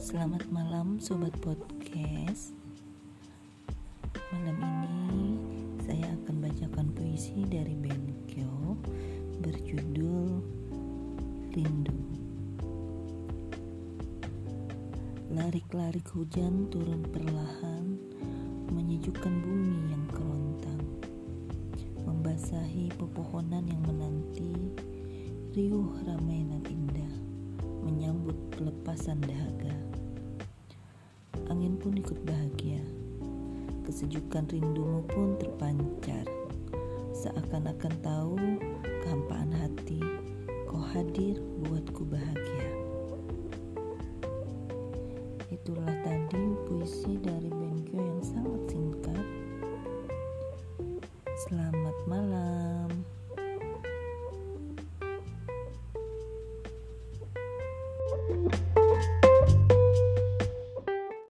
Selamat malam sobat podcast. Malam ini saya akan bacakan puisi dari Benkyo berjudul Rindu. Larik-larik hujan turun perlahan menyejukkan bumi yang kerontang. Membasahi pepohonan yang menanti riuh ramai nan indah menyambut pelepasan dahaga. Angin pun ikut bahagia. Kesejukan rindumu pun terpancar. Seakan-akan tahu kehampaan hati, kau hadir buatku bahagia. Itulah tadi puisi dari Benkyo yang sangat singkat. Selamat malam.